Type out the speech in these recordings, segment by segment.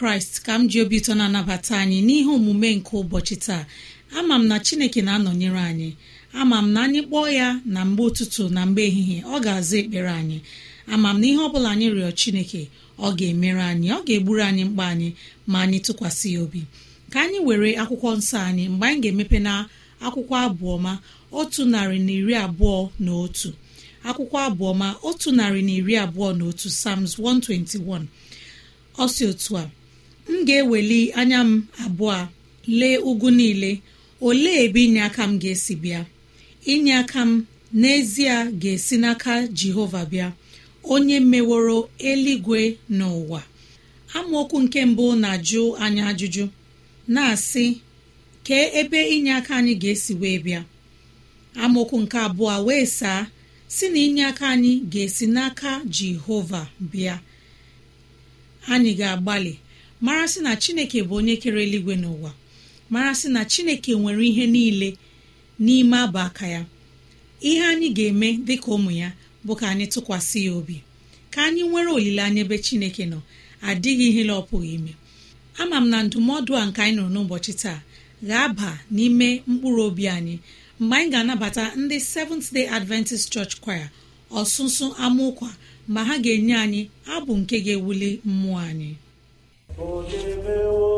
Kraịst ka m ji obi ụtọ na-anabata anyị n'ihe omume nke ụbọchị taa. Ama m na chineke na-anọnyere anyị. Ama m na anyị kpọọ ya na mgbe ụtụtụ na mgbe ehihie ọ ga-aza ekpere anyị. Ama m na ihe ọbụla anyị rịọ chineke ọ ga-emere anyị ọ ga-egburu anyị mkpa anyị ma anyị tụkwasị ya obi. Ka anyị were akwụkwọ nsọ anyị mgbe anyị ga-emepe na akwụkwọ abụọma otu narị na iri abụọ na otu. Akwụkwọ abụọma otu narị na iri abụọ na otu Psalms 121 ọ si otu a m ga-eweli anya m abụọ lee ugwu niile. Olee ebe inye aka m ga-esi bịa? Inye aka m n'ezie ga-esi n'aka jehova bịa onye meworo eluigwe n'ụwa. Amaokwu nke mbụ na-ajụ anyị ajụjụ na-asị kee ebe inye aka anyị ga-esi wee bịa? Amaokwu nke abụọ wee saa si na inye aka anyị ga-esi n'aka jehova bịa. Anyị ga-agbalị mara sị na chineke bụ onye kere eluigwe n'ụwa. Mara sị na chineke nwere ihe niile n'ime abụ aka ya. Ihe anyị ga-eme dịka ụmụ ya bụ ka anyị tụkwasị ya obi. Ka anyị nwere olileanya ebe chineke nọ adịghị ihe ọ pụghị ime. Ama m na ndụmọdụ a nke anyị nụrụ n'ụbọchị taa ga-aba n'ime mkpụrụ obi anyị mgbe anyị ga-anabata ndị Seventh Day Adventist Church Choir ọsụsụ amaụkwa ma ha ga-enye anyị abụ nke ga-ewuli mmụọ anyị. Onye meworo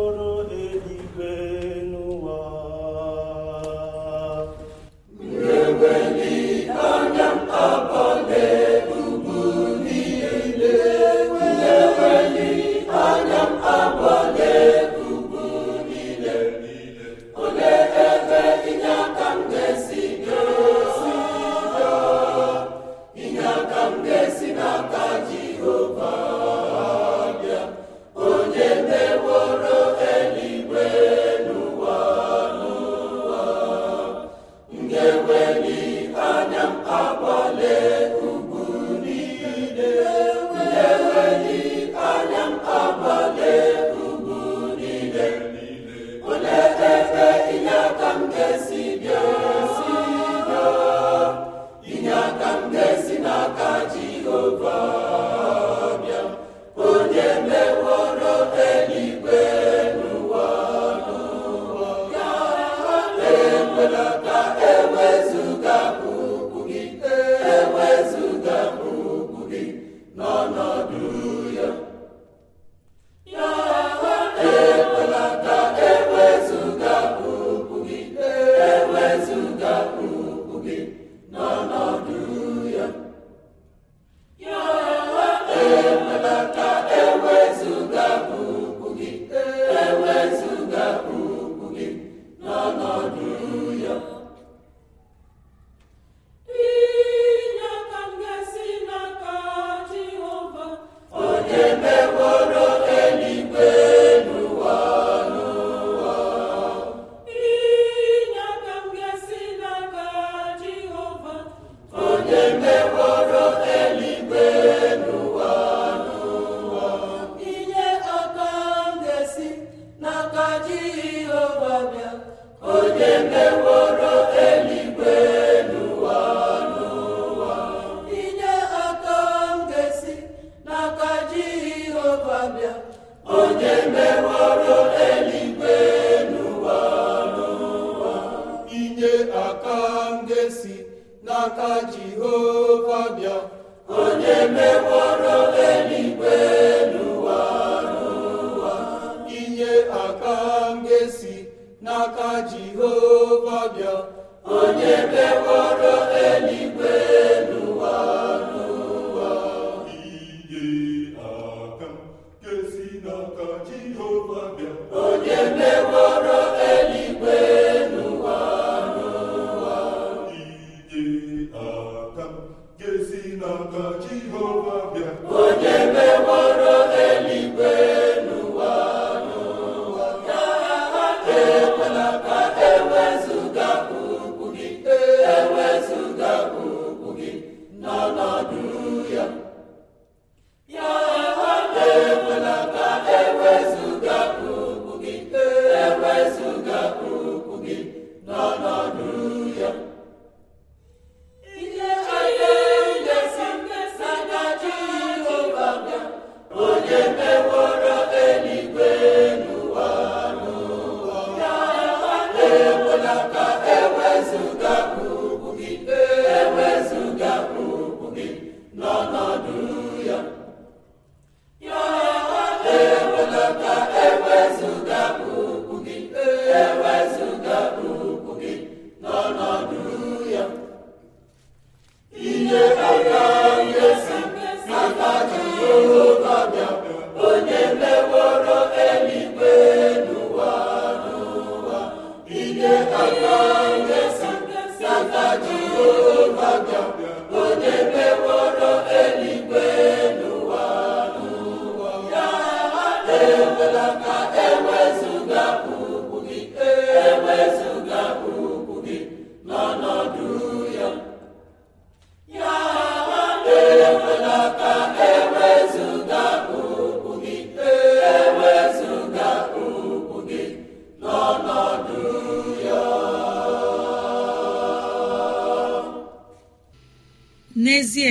ekwela ka ewezuga.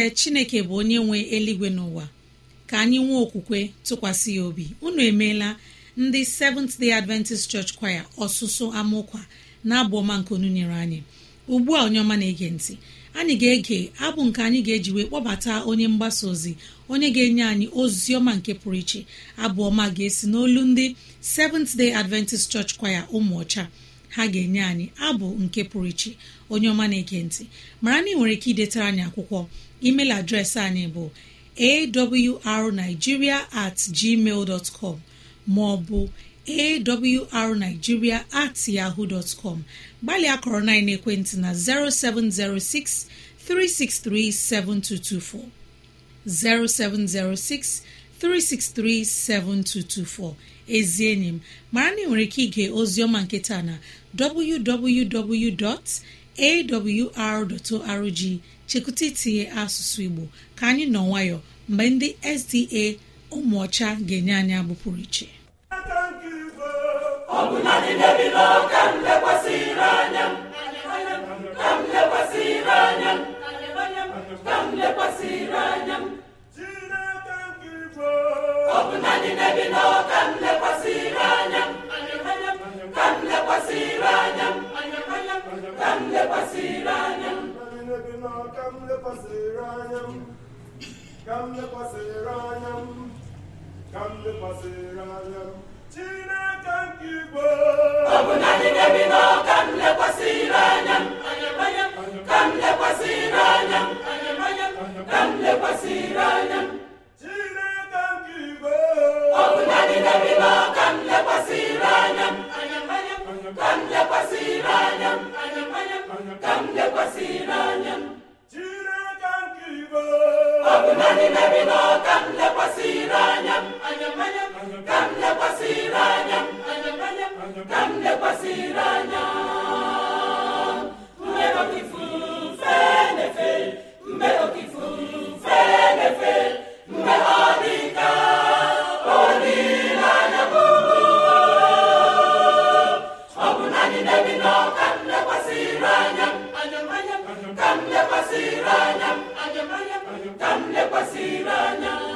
N'ezie chineke bụ onye nwe eluigwe n'ụwa ka anyị nwee okwukwe tụkwasị ya obi. Unu emeela ndị seventh day adventist church choir ọsụsụ amaụkwa na-abụ ọma nke onu nyere anyị. Ugbu a onye ọma na-ege ntị. Anyị ga-ege abụ nke anyị ga-eji wee kpọbata onye mgbasa ozi onye ga-enye anyị ozi ọma nke pụrụ iche. Abụ ọma ga-esi n'olu ndị seventh day adventist church choir ụmụ ọcha. Ha ga-enye anyị abụ nke pụrụ iche. Onye ọma na-ege ntị. Mara na ị nwere ike idetara anyị akwụkwọ. Email adreesị anyị bụ awrnigeria at gmail com ma ọ bụ awrnigeria at yahoo dot com. Gbalịa kọrọ na ekwentị na 0706 363 7224 0706 363-7224 ezi enyi m mara na ị nwere ike ige oziọma nketa na www.awr.org chekwụta itinye asụsụ Igbo ka anyị nọ nwayọ mgbe ndị SDA ụmụọcha ga-enye anyị abụ pụrụ iche. Ka m lekwasịrị anya. Ka m lekwasịrị anya Chineke nke igwe ọ bụ n'ebe nọ ka m lekwasịrị ka m lekwasịrị anya ọ bụ naanị n'ebe nọ ka m lekwasịrị anya ka m lekwasịrị anya ka m lekwasịrị anya mgbe okifufe na-efe mgbe okifufe na-efe mgbe ọ dị ka lekwasịrị anya ka m lekwasịrị anya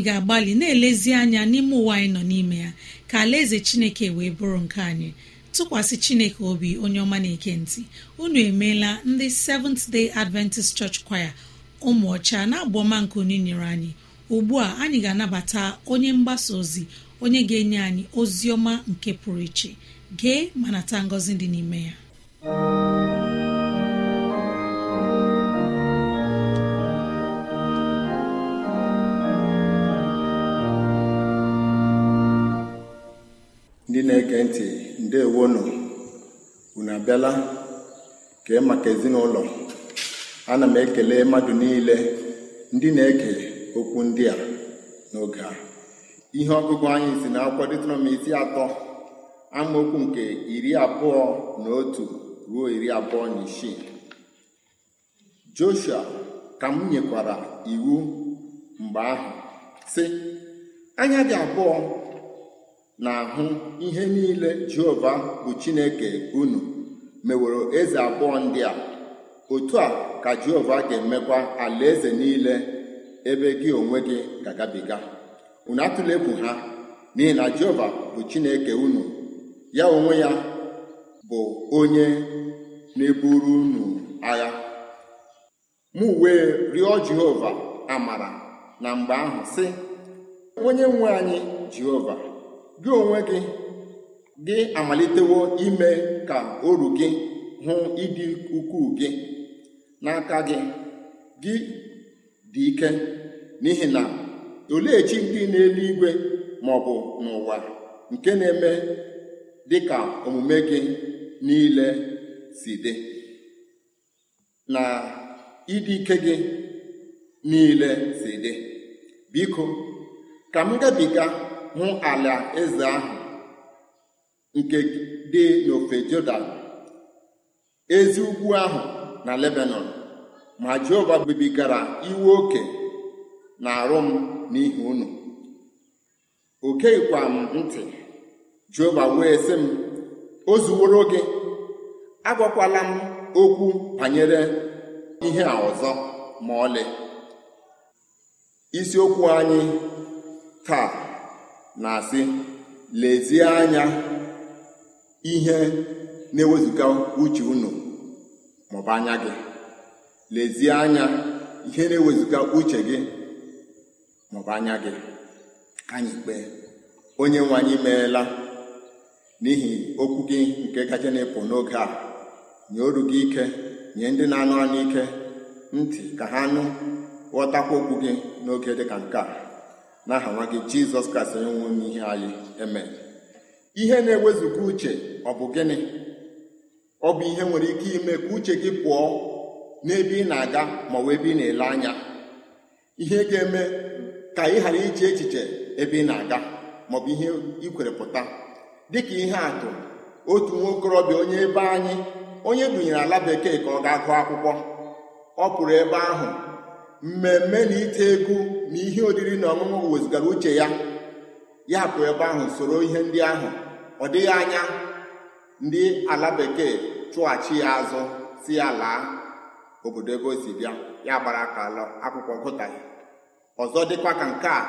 anyị ga-agbalị na-elezi anya n'ime ụwa anyị nọ n'ime ya. Ka alaeze chineke wee bụrụ nke anyị. Tụkwasị chineke obi onye ọma na-eke ntị. Unu emeela ndị seventh day adventist church choir ụmụ ọcha na-abụ ọma nke onye nyere anyị. Ugbu a anyị ga-anabata onye mgbasa ozi onye ga-enye anyị ozi ọma nke pụrụ iche. Gee ma nata ngọzi dị n'ime ya. Na-ege ntị ndewonu unu abịala kee maka ezinụlọ. Ana m ekele mmadụ niile ndị na-ege okwu ndị a n'oge a. Ihe ọgụgụ anyị si na akwụkwọ Deuteronomi isi atọ amaokwu nke iri abụọ na otu ruo iri abụọ na isii. Joshua ka m nyekwara iwu mgbe ahụ sị anya dị abụọ na-ahụ ihe niile jehova bụ chineke unu meworo eze abụọ ndị a. Otu a ka jehova ga-emekwa alaeze niile ebe gị onwe gị ga-agabiga. Unu atụla egwu ha n'ihi na jehova bụ chineke unu ya onwe ya bụ onye na-eburu unu agha. Mụ wee rịọ jehova amara na mgbe ahụ sị onye nwe anyị jehova gị onwe gị gị amalitewo ime ka oru gị hụ ịdị ukwuu gị. N'aka gị gị dị ike n'ihi na olee chi ndị n'eluigwe ma ọ bụ n'ụwa nke na-eme dị ka omume gị niile si dị? Na ịdị ike gị niile si dị. Biko ka m gabiga hụ ala eze ahụ nke dị n'ofe Jọdan ezi ugwu ahụ na Lebanon ma Jehova gbibigara iwe oke na arụ m n'ihi unu. O geghịkwa m ntị Jehova wee sị m o zuworo gị agwakwala m okwu banyere ihe a ọzọ ma ọlị. Isiokwu anyị taa. Na-asị lezie anya ihe na-ewezuga uche unu maọbụ anya gị. Lezie anya ihe na-ewezuga uche gị maọbụ anya gị. Ka anyị kpee. Onye nwe anyị meela n'ihi okwu gị nke kacha na-epụ n'oge a. Nye oru gị ike nye ndị na-anụ anụ ike ntị ka ha nụ ghọtakwa okwu gị n'oge dị ka nke a. n'aha nwa gị jizọs kraịst onye nwe ihe anyị eme ihe na-ewezuga uche ọ bụ gịnị? Ọ bụ ihe nwere ike ime ka uche gị pụọ n'ebe ị na-aga ma ọ ebe ị na-ele anya. Ihe ga-eme ka ị ghara iche echiche ebe ị na-aga maọbụ ihe ikwere pụta. Dịka ihe atụ otu nwa okorobịa onye ebe anyị onye dunyere ala bekee ka ọ ga-agụ akwụkwọ. Ọ pụrụ ebe ahụ mmemme na ite egwu na ihe oriri na ọṅụṅụ wezugara uche ya. Ya pụrụ ebe ahụ soro ihe ndị ahụ. Ọ dịghị anya ndị ala bekee chụghachi ya azụ si ya laa. Obodo ebe o si bịa ya gbara aka ala akwụkwọ gụtaghị. Ọzọ dịkwa ka nke a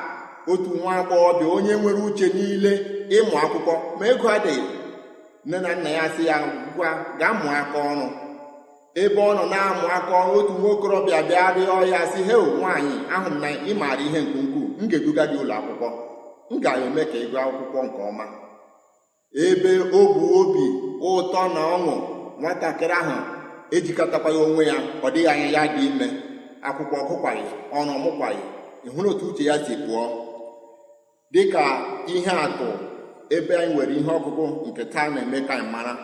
otu nwa agbọghọbịa onye nwere uche niile ịmụ akwụkwọ ma ego adịghị. Nne na nna ya sị ya gwa gaa mụọ aka ọrụ. Ebe ọ nọ na-amụ aka otu nwa okorobịa bịa rịọ ya sị he nwaanyị ahụ m na ị maara ihe nke ukwuu m ga-eduga gị ụlọ akwụkwọ m ga-eme ka ị akwụkwọ nke ọma. Ebe o bu obi ụtọ na ọṅụ nwatakịrị ahụ ejikọtakwaghị onwe ya ọ dịghị anya ya dị ime. Akwụkwọ ọgụkwaghị ọrụ ọmụkwaghị ịhụrụ otu uche ya si pụọ. Dịka ihe atụ ebe anyị nwere ihe ọgụgụ nke taa na-eme ka anyị mara.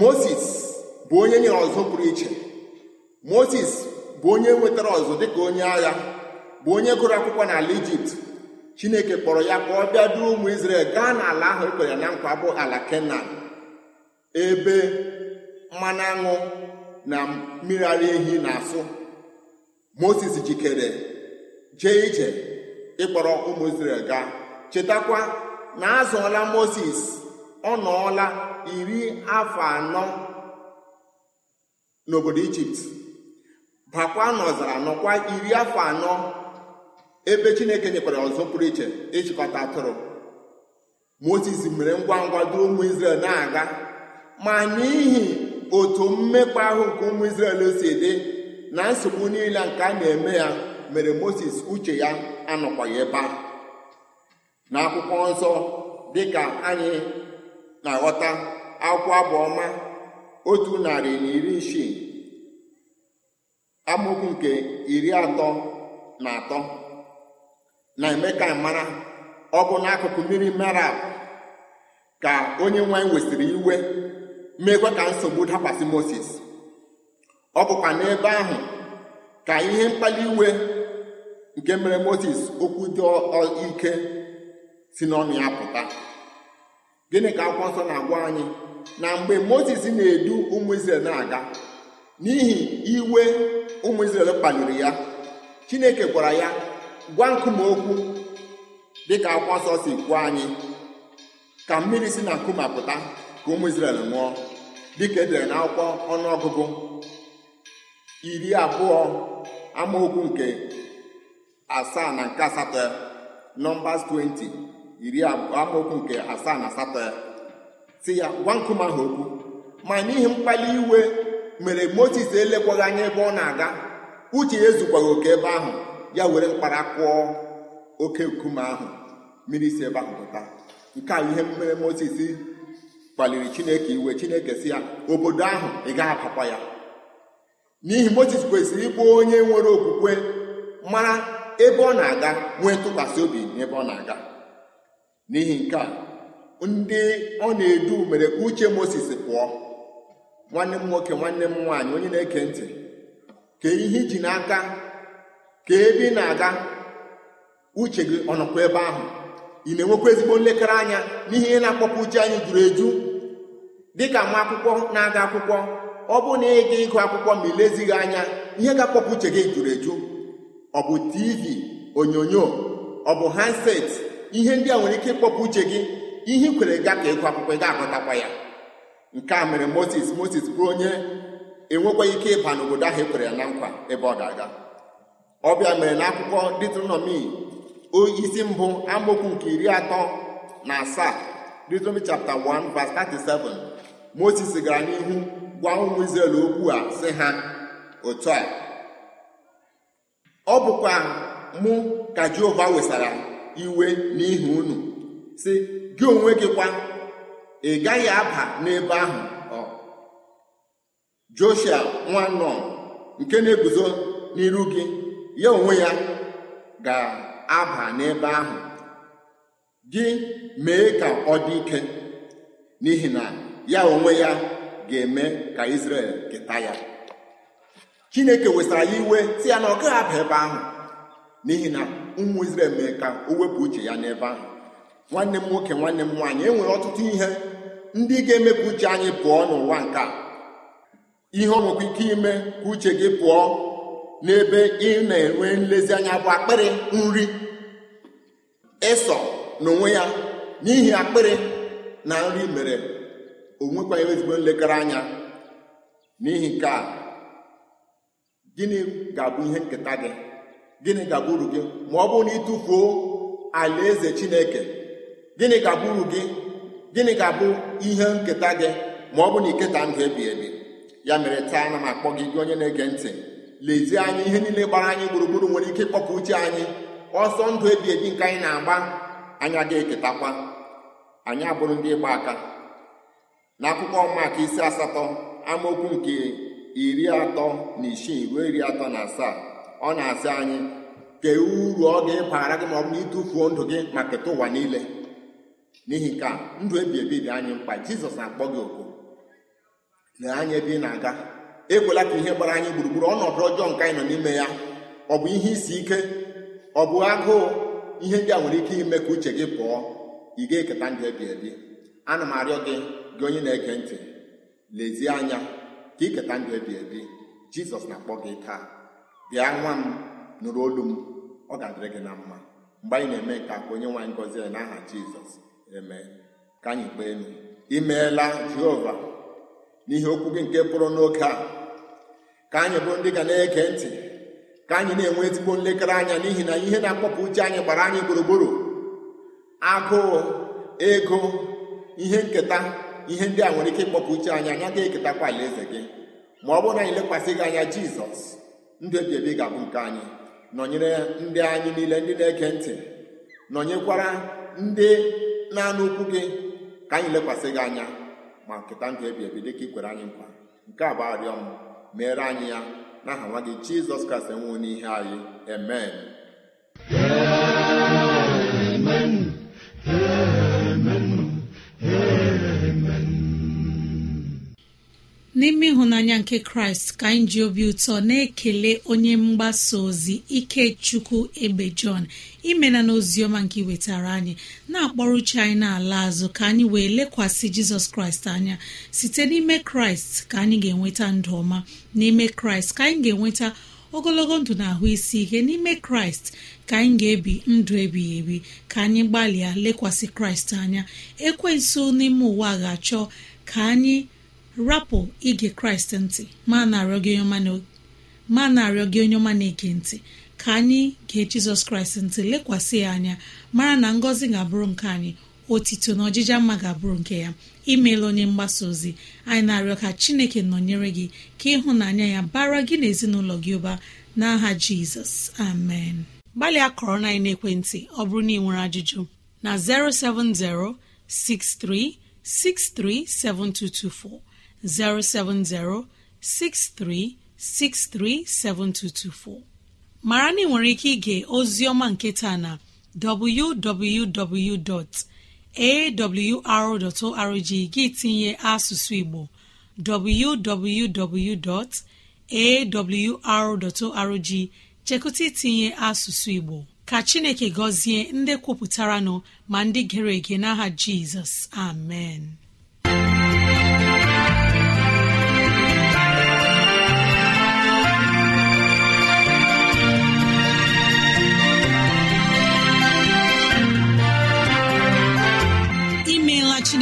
Moses bụ onye nyere ọzọ pụrụ iche. Moses bụ onye nwetara ọzọ dịka onye agha bụ onye gụrụ akwụkwọ n'ala ijipt. Chineke kpọrọ ya ka ọ bịa duru ụmụ Izrel gaa n'ala ahụ ekwere na nkwa bụ ala kenan. Ebe mmanụ aṅụ na mmiri ara ehi na-asụ. Moses jikere jee ije ịkpọrọ ụmụ Izrel gaa. Chetakwa na azụọla moses ọ nọọla iri afọ anọ n'obodo ijipt. Bakwa n'ọzara nọkwa iri afọ anọ ebe chineke nyekwara ọzọ pụrụ iche ịchịkọta atụrụ. Moses mere ngwa ngwa duru ụmụ Izrel na-aga ma n'ihi otu mmekpa ahụ nke ụmụ Izrel si dị na nsogbu niile nke a na-eme ya mere moses uche ya anọkwaghị ebe ahụ. N'akwụkwọ nsọ dịka anyị na-aghọta akwụkwọ abụọma otu narị na iri isii amaokwu nke iri atọ na atọ. Na-eme ka mara ọ bụ n'akụkụ mmiri merab ka onye nwanyị wesịrị iwe meekwa ka nsogbu dakwasị moses. Ọ bụkwa n'ebe ahụ ka ihe mkpali iwe nke mere moses okwu dị ike si n'ọnụ ya pụta. Gịnị ka akwụkwọ nsọ na-agwa anyị? Na mgbe moses na-edu ụmụ Izrel na-aga n'ihi iwe ụmụ Izrel kpaliri ya chineke gwara ya gwa nkume okwu dịka akwụkwọ nsọ si kwuo anyị ka mmiri si na nkume pụta ka ụmụ Izrel ṅụọ dịka edere n'akwụkwọ ọnụọgụgụ iri abụọ amaokwu nke asaa na nke asatọ nọmbas 20 iri amaokwu nke asaa na asatọ. ya si ya gwa nkume ahụ okwu. Ma n'ihi mkpali iwe mere Mozis elekwaghị anya ebe ọ na-aga uche ya ezukwaghị oke ebe ahụ ya were mkpara kụọ oke nkume ahụ mmiri si ebe ahụ pụta. Nke a ihe mere Mozis kpaliri Chineke iwe. Chineke si ya obodo ahụ ị gaghị abakwa ya. N'ihi Mozis kwesịrị ịbụ onye nwere okwukwe mara ebe ọ na-aga nwee ntụkwasị obi n'ebe ọ na-aga. N'ihi nke a ndị ọ na-edu mere ka uche Mozis pụọ. Nwanne m nwoke nwanne m nwaanyị onye na-eke ntị. Ka ihe iji n'aka ka ebe ị na-aga. Uche gị ọ nọkwa ebe ahụ? Ị na-enwekwa ezigbo nlekere anya n'ihe ihe na-akpọpụ uche anyị juru eju? Dịka nwa akwụkwọ na-aga akwụkwọ ọ bụ na ịga ịgụ akwụkwọ ma ilezighị anya ihe ga-akpọpụ uche gị juru eju? Ọ bụ tv onyonyo ọ bụ handset ihe ndị a nwere ike ịkpọpụ uche gị? Ihe i kwere ga ka ịgụ akwụkwọ ị ga-agụtakwa ya. Nke a mere moses moses bụ onye enwekwaghị ike ịba n'obodo ahụ ekwere ya na nkwa ebe ọ ga-aga. Ọbịa mere na akwụkwọ Deuteronomy isi mbụ amaokwu nke iri atọ na asaa Deuteronomy chapter 1 verse 37 moses gara n'ihu gwa ụmụ Izrel okwu a sị ha otu a ọ bụkwa mụ ka Jehova wesara iwe n'ihi unu sị gị onwe gị kwa ị gaghị aba n'ebe ahụ. Joshua nwa Nun nke na-eguzo n'iru gị ya onwe ya ga-aba n'ebe ahụ. Gị mee ka ọ dị ike n'ihi na ya onwe ya ga-eme ka Izrel keta ya. Chineke wesara ya iwe si ya na ọ gaghị aba ebe ahụ n'ihi na ụmụ Izrel mee ka o wepụ uche ya n'ebe ahụ. Nwanne m nwoke nwanne m nwaanyị e nwere ọtụtụ ihe ndị ga-emepụ uche anyị pụọ n'ụwa nke a. Ihe ọ nwekwa ike ime ka uche gị pụọ n'ebe ị na-enwe nlezianya bụ akpịrị nri. Ịsọ n'onwe ya n'ihi akpịrị na nri mere o nwekwaghị ezigbo nlekere anya. N'ihi nke a gịnị ga-abụ ihe nketa gị? Gịnị ga-abụ uru gị? Ma ọ bụrụ na ịtụfuo alaeze Chineke gịnị ga-abụ uru gị? Gịnị ga-abụ ihe nketa gị? Ma ọ bụ na iketa ndụ ebi ebi. Ya mere taa ana m akpọ gị gị onye na-ege ntị. Lezie anya ihe niile gbara anyị gburugburu nwere ike ịkpọpụ uche anyị. Ọsọ ndụ ebi ebi nke anyị na-agba anyị ga-eketakwa anyị abụrụ ndị ịgba aka. N'akwụkwọ maka isi asatọ amaokwu nke iri atọ na isii ruo iri atọ na asaa ọ na-asị anyị kee uru ọ ga-ebara gị ma ọ bụ na ịtụfuo ndụ gị ma keta ụwa niile. N'ihi nke a ndụ ebi ebi dị anyị mkpa. Jizọs na-akpọ gị oku lee anya ebe ị na-aga. Ekwela ka ihe gbara anyị gburugburu. Ọnọdụ ọjọọ nke anyị nọ n'ime ya ọ bụ ihe isi ike? Ọ bụ agụụ? Ihe ndị a nwere ike ime ka uche gị pụọ. Ị ga-eketa ndụ ebi ebi. Ana m arịọ gị gị onye na-ege ntị lezie anya ka iketa ndụ ebi ebi. Jizọs na-akpọ gị taa. Bịa nwa m nụrụ olu m. Ọ ga-adịrị gị na mma. Mgbe anyị na-eme nke ka onye nwaanyị ngọzi ya n'aha jizọs. Eme ka anyị kpee elu imeela jehova n'ihi okwu gị nke pụrụ n'oge a. Ka anyị bụ ndị ga na-ege ntị. Ka anyị na-enwe ezigbo nlekere anya n'ihi na ihe na-akpọpụ uche anyị gbara anyị gburugburu. Agụụ ego ihe nketa ihe ndị a nwere ike ịkpọpụ uche anyị. Anya ga-eketakwa alaeze gị. Ma ọ bụrụ na anyị lekwasị gị anya jizọs ndụ ebi ebi ga-abụ nke anyị. Nọnyere ndị anyị niile ndị na-ege ntị. Nọnyekwara ndị na-anụ okwu gị ka anyị lekwasị gị anya ma nketa ndụ ebi ebi dịka ikwere anyị nkwa. Nke a bụ arịọ m meere anyị ya n'aha nwa gị jizọs kraịst enwewo n'ihe anyị. Amen. N'ime ịhụnanya nke kraịst ka anyị ji obi ụtọ na-ekele onye mgbasa ozi ikechukwu ebe jọn imena n'oziọma nke iwetara anyị na-akpọrọ uche anyị n'ala azụ ka anyị wee lekwasị jizọs kraịst anya. Site n'ime kraịst ka anyị ga-enweta ndụ ọma. N'ime kraịst ka anyị ga-enweta ogologo ndụ na ahụ isi ike. N'ime kraịst ka anyị ga-ebi ndụ ebighị ebi. Ka anyị gbalịa lekwasị kraịst anya. Ekwensu n'ime ụwa ga-achọ ka anyị rapụ ige kraịst ntị. Ma na-arịọ gị onye ọma na-ege ntị. Ka anyị gee jizọs kraịst ntị lekwasị ya anya. Mara na ngọzi ga-abụrụ nke anyị otito na ọjịja mma ga-abụrụ nke ya. Imeela onye mgbasa ozi anyị na-arịọ ka chineke nọnyere gị ka ịhụnanya ya bara gị na ezinụlọ gị ụba. N'aha jizọs amen. Gbalịa kọrọ na ekwentị ọ bụrụ na ị nwere ajụjụ na 070 6363 7224 07063637224. Mara na ị nwere ike ige ozi ọma nke taa na www.awr.org gị tinye asụsụ Igbo www.awr.org chekụta itinye asụsụ Igbo. Ka Chineke gọzie ndị kwupụtara nọ ma ndị gere ege n'aha Jizọs. Amen.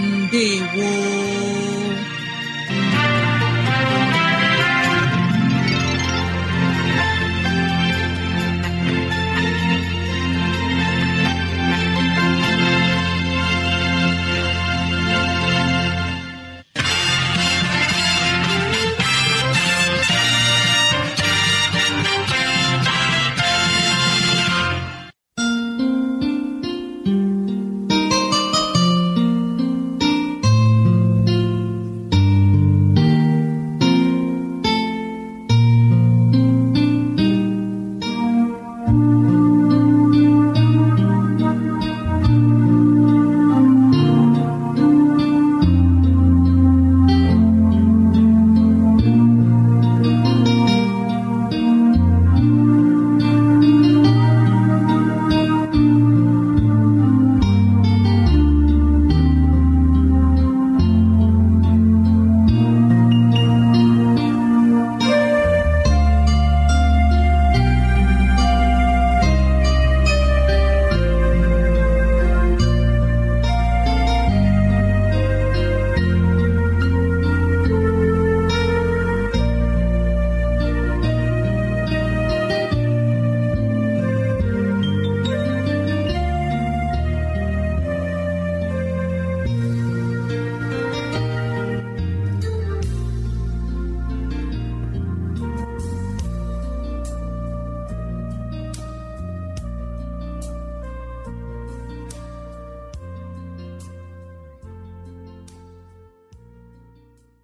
ndewo.